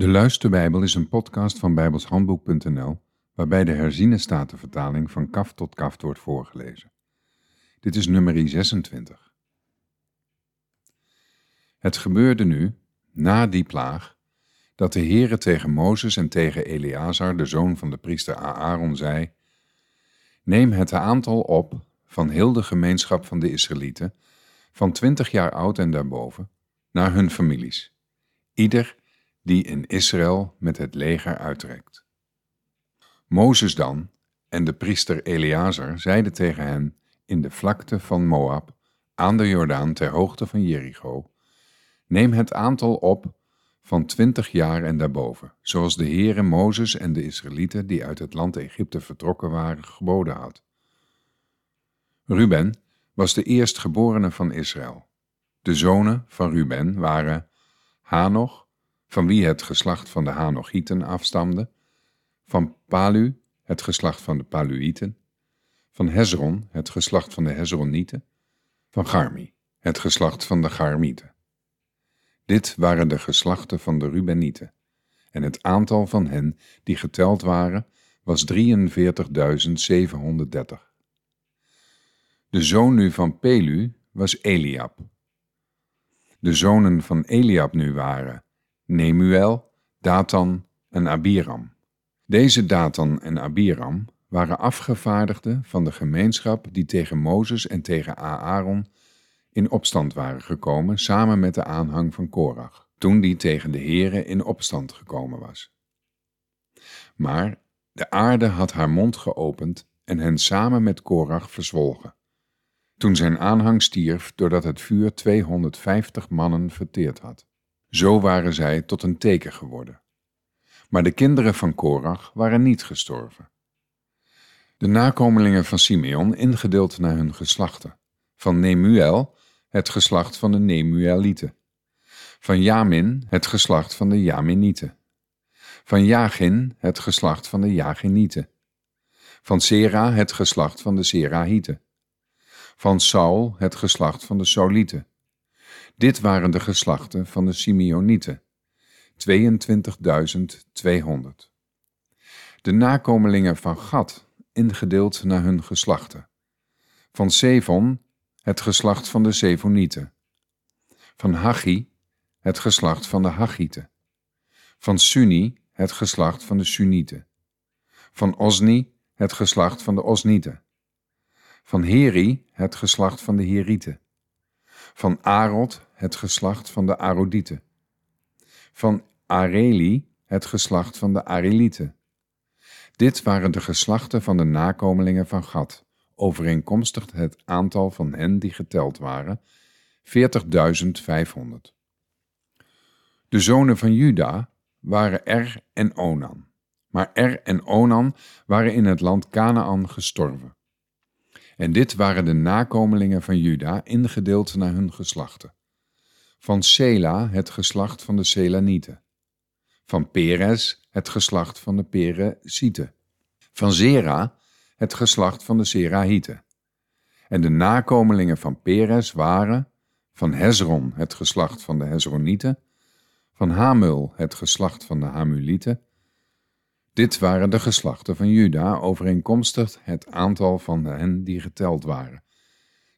De Luisterbijbel is een podcast van bijbelshandboek.nl waarbij de herziene statenvertaling van kaf tot kaft wordt voorgelezen. Dit is nummer 26. Het gebeurde nu, na die plaag, dat de Heere tegen Mozes en tegen Eleazar, de zoon van de priester Aaron, zei: Neem het aantal op van heel de gemeenschap van de Israëlieten, van twintig jaar oud en daarboven, naar hun families, ieder die in Israël met het leger uittrekt. Mozes dan en de priester Eleazar zeiden tegen hen in de vlakte van Moab, aan de Jordaan ter hoogte van Jericho, neem het aantal op van twintig jaar en daarboven, zoals de Heere Mozes en de Israëlieten die uit het land Egypte vertrokken waren geboden had. Ruben was de eerstgeborene van Israël. De zonen van Ruben waren Hanoch, van wie het geslacht van de Hanochieten afstamde, van Palu, het geslacht van de Paluïten, van Hezron, het geslacht van de Hezronieten, van Garmi, het geslacht van de Garmieten. Dit waren de geslachten van de Rubenieten, en het aantal van hen die geteld waren was 43.730. De zoon nu van Pelu was Eliab. De zonen van Eliab nu waren Nemuel, Datan en Abiram. Deze Datan en Abiram waren afgevaardigden van de gemeenschap die tegen Mozes en tegen Aaron in opstand waren gekomen samen met de aanhang van Korach, toen die tegen de Here in opstand gekomen was. Maar de aarde had haar mond geopend en hen samen met Korach verzwolgen. Toen zijn aanhang stierf doordat het vuur 250 mannen verteerd had. Zo waren zij tot een teken geworden. Maar de kinderen van Korach waren niet gestorven. De nakomelingen van Simeon ingedeeld naar hun geslachten. Van Nemuel, het geslacht van de Nemuelieten. Van Jamin, het geslacht van de Jaminieten. Van Jagin, het geslacht van de Jaginieten. Van Sera, het geslacht van de Serahieten. Van Saul, het geslacht van de Saulieten dit waren de geslachten van de Simeonieten, 22.200. De nakomelingen van Gad, ingedeeld naar hun geslachten. Van Sevon, het geslacht van de Sevonieten. Van Hachi, het geslacht van de Hachieten. Van Suni, het geslacht van de Sunieten. Van Osni, het geslacht van de Osnieten. Van Heri, het geslacht van de Herieten van Arod, het geslacht van de Arodieten, van Areli, het geslacht van de Arelieten. Dit waren de geslachten van de nakomelingen van Gad, overeenkomstig het aantal van hen die geteld waren, 40.500. De zonen van Juda waren Er en Onan, maar Er en Onan waren in het land Canaan gestorven. En dit waren de nakomelingen van Juda, ingedeeld naar hun geslachten. Van Sela het geslacht van de Selanieten. Van Perez het geslacht van de Perezieten. Van Zera het geslacht van de Serahieten. En de nakomelingen van Perez waren van Hezron het geslacht van de Hezronieten, van Hamul het geslacht van de Hamulieten, dit waren de geslachten van Juda, overeenkomstig het aantal van hen die geteld waren.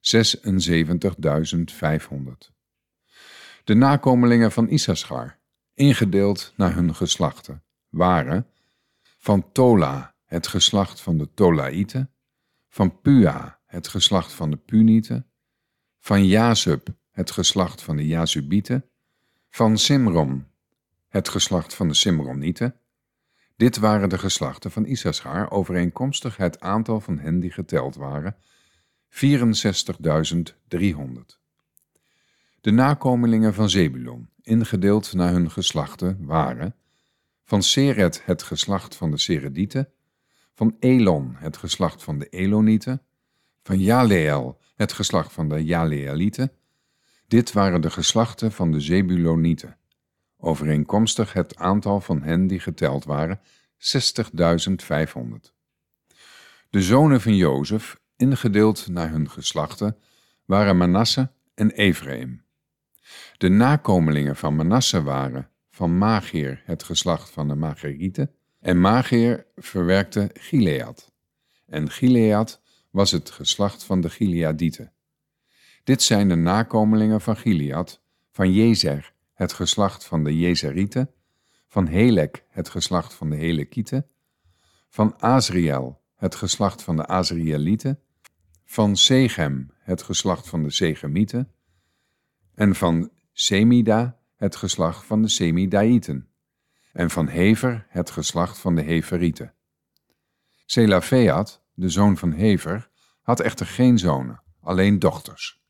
76.500. De nakomelingen van Issachar, ingedeeld naar hun geslachten, waren van Tola, het geslacht van de Tolaïten, van Pua, het geslacht van de Punieten, van Jazub, het geslacht van de Jazubieten, van Simron, het geslacht van de Simronieten, dit waren de geslachten van Issachar, overeenkomstig het aantal van hen die geteld waren, 64.300. De nakomelingen van Zebulon, ingedeeld naar hun geslachten, waren van Seret het geslacht van de Seredieten, van Elon het geslacht van de Elonieten, van Jaleel het geslacht van de Jaleelieten. Dit waren de geslachten van de Zebulonieten overeenkomstig het aantal van hen die geteld waren, 60.500. De zonen van Jozef, ingedeeld naar hun geslachten, waren Manasse en Ephraim. De nakomelingen van Manasse waren van Mageer het geslacht van de Magerieten. En Mageer verwerkte Gilead. En Gilead was het geslacht van de Gileadieten. Dit zijn de nakomelingen van Gilead, van Jezer, het geslacht van de Jezerieten, van Helek, het geslacht van de Helekieten, van Azriel, het geslacht van de Azrielieten, van Segem, het geslacht van de Segemieten, en van Semida, het geslacht van de Semidaïten, en van Hever, het geslacht van de Heverieten. Selafeat, de zoon van Hever, had echter geen zonen, alleen dochters.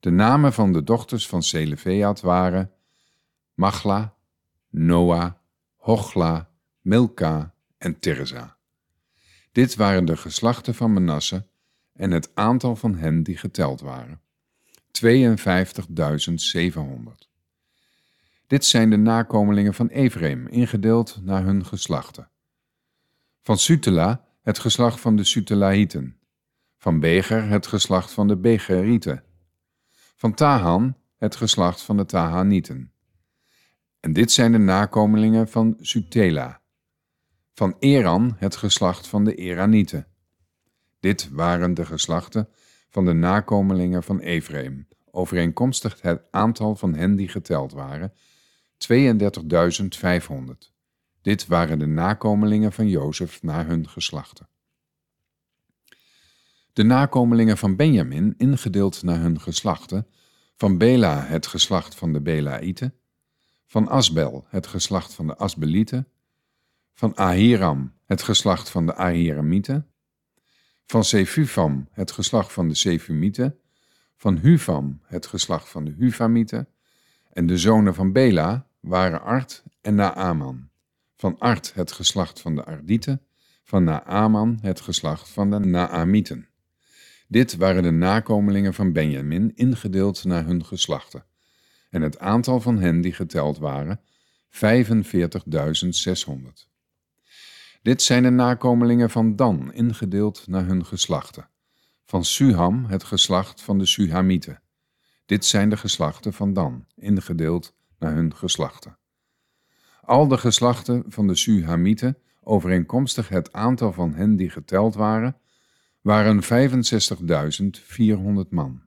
De namen van de dochters van Selefeat waren Machla, Noah, Hochla, Milka en Tirza. Dit waren de geslachten van Manasse en het aantal van hen die geteld waren. 52.700. Dit zijn de nakomelingen van Ephraim, ingedeeld naar hun geslachten. Van Sutela, het geslacht van de Sutelaïten. Van Beger, het geslacht van de Begerieten. Van Tahan, het geslacht van de Tahanieten. En dit zijn de nakomelingen van Sutela. Van Eran, het geslacht van de Eranieten. Dit waren de geslachten van de nakomelingen van Ephraim, overeenkomstig het aantal van hen die geteld waren, 32.500. Dit waren de nakomelingen van Jozef naar hun geslachten. De nakomelingen van Benjamin, ingedeeld naar hun geslachten, van Bela het geslacht van de Belaïten, van Asbel het geslacht van de Asbelieten, van Ahiram het geslacht van de Ahiramieten, van Sefufam het geslacht van de Sefumieten, van Hufam het geslacht van de Hufamieten, en de zonen van Bela waren Art en Naaman. Van Art het geslacht van de Ardieten, van Naaman het geslacht van de Naamieten. Dit waren de nakomelingen van Benjamin, ingedeeld naar hun geslachten. En het aantal van hen die geteld waren, 45.600. Dit zijn de nakomelingen van Dan, ingedeeld naar hun geslachten. Van Suham, het geslacht van de Suhamieten. Dit zijn de geslachten van Dan, ingedeeld naar hun geslachten. Al de geslachten van de Suhamieten, overeenkomstig het aantal van hen die geteld waren, waren 65.400 man.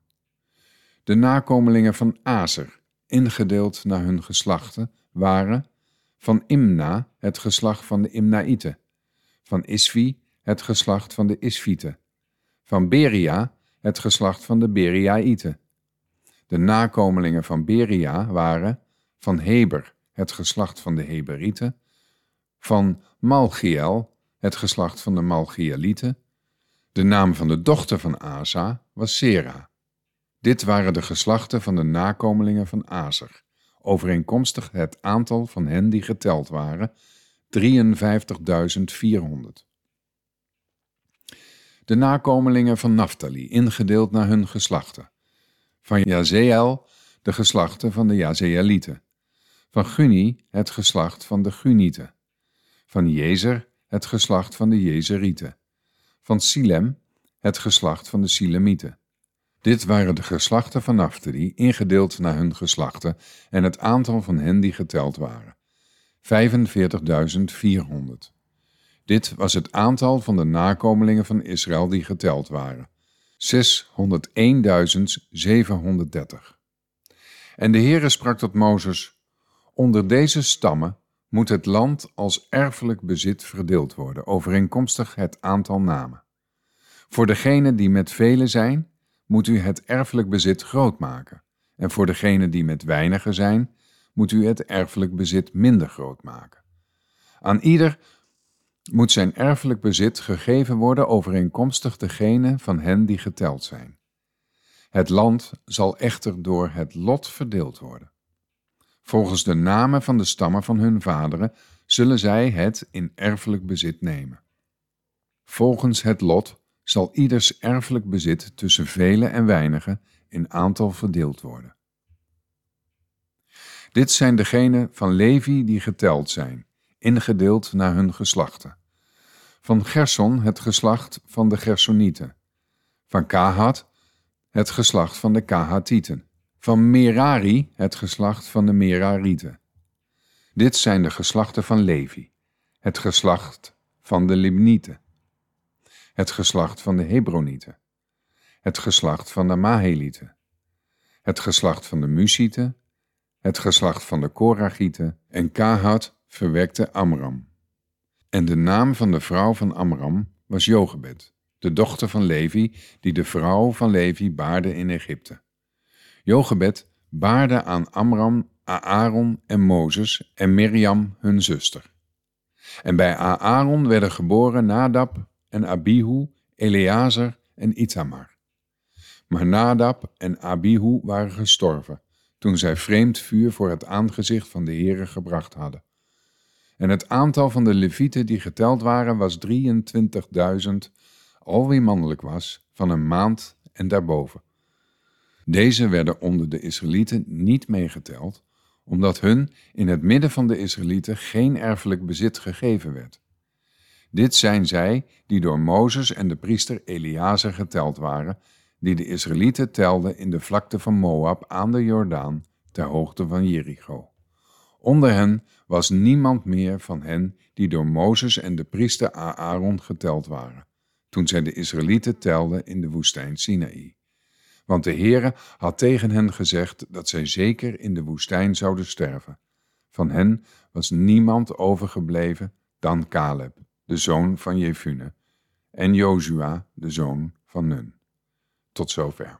De nakomelingen van Azer, ingedeeld naar hun geslachten, waren van Imna het geslacht van de Imnaïten, van Isvi het geslacht van de Isvieten, van Beria het geslacht van de Beriaïten. De nakomelingen van Beria waren van Heber het geslacht van de Heberieten, van Malchiel het geslacht van de Malchielieten, de naam van de dochter van Asa was Sera. Dit waren de geslachten van de nakomelingen van Azer, overeenkomstig het aantal van hen die geteld waren, 53.400. De nakomelingen van Naphtali, ingedeeld naar hun geslachten. Van Jazeel, de geslachten van de Jazeelieten. Van Guni, het geslacht van de Gunieten. Van Jezer, het geslacht van de Jezerieten van Silem, het geslacht van de Silemieten. Dit waren de geslachten van Naphtali, ingedeeld naar hun geslachten en het aantal van hen die geteld waren. 45.400. Dit was het aantal van de nakomelingen van Israël die geteld waren. 601.730. En de Heere sprak tot Mozes, onder deze stammen moet het land als erfelijk bezit verdeeld worden, overeenkomstig het aantal namen. Voor degenen die met velen zijn, moet u het erfelijk bezit groot maken, en voor degenen die met weinigen zijn, moet u het erfelijk bezit minder groot maken. Aan ieder moet zijn erfelijk bezit gegeven worden overeenkomstig degene van hen die geteld zijn. Het land zal echter door het lot verdeeld worden. Volgens de namen van de stammen van hun vaderen zullen zij het in erfelijk bezit nemen. Volgens het lot zal ieders erfelijk bezit tussen vele en weinigen in aantal verdeeld worden. Dit zijn degenen van Levi die geteld zijn, ingedeeld naar hun geslachten. Van Gerson het geslacht van de Gersonieten. Van Kahat het geslacht van de Kahatieten van Merari het geslacht van de Merarieten. Dit zijn de geslachten van Levi, het geslacht van de Libnieten, het geslacht van de Hebronieten, het geslacht van de Mahelieten, het geslacht van de Musieten, het geslacht van de Koragieten en Kahat verwekte Amram. En de naam van de vrouw van Amram was Jochebed, de dochter van Levi, die de vrouw van Levi baarde in Egypte. Jochebed baarde aan Amram, Aaron en Mozes en Miriam hun zuster. En bij Aaron werden geboren Nadab en Abihu, Eleazar en Itamar. Maar Nadab en Abihu waren gestorven toen zij vreemd vuur voor het aangezicht van de Heere gebracht hadden. En het aantal van de levieten die geteld waren was 23.000, al wie mannelijk was, van een maand en daarboven. Deze werden onder de Israëlieten niet meegeteld, omdat hun in het midden van de Israëlieten geen erfelijk bezit gegeven werd. Dit zijn zij die door Mozes en de priester Eleazar geteld waren, die de Israëlieten telden in de vlakte van Moab aan de Jordaan, ter hoogte van Jericho. Onder hen was niemand meer van hen die door Mozes en de priester Aaron geteld waren, toen zij de Israëlieten telden in de woestijn Sinaï. Want de Heere had tegen hen gezegd dat zij zeker in de woestijn zouden sterven. Van hen was niemand overgebleven dan Caleb, de zoon van Jefune, en Jozua, de zoon van Nun. Tot zover.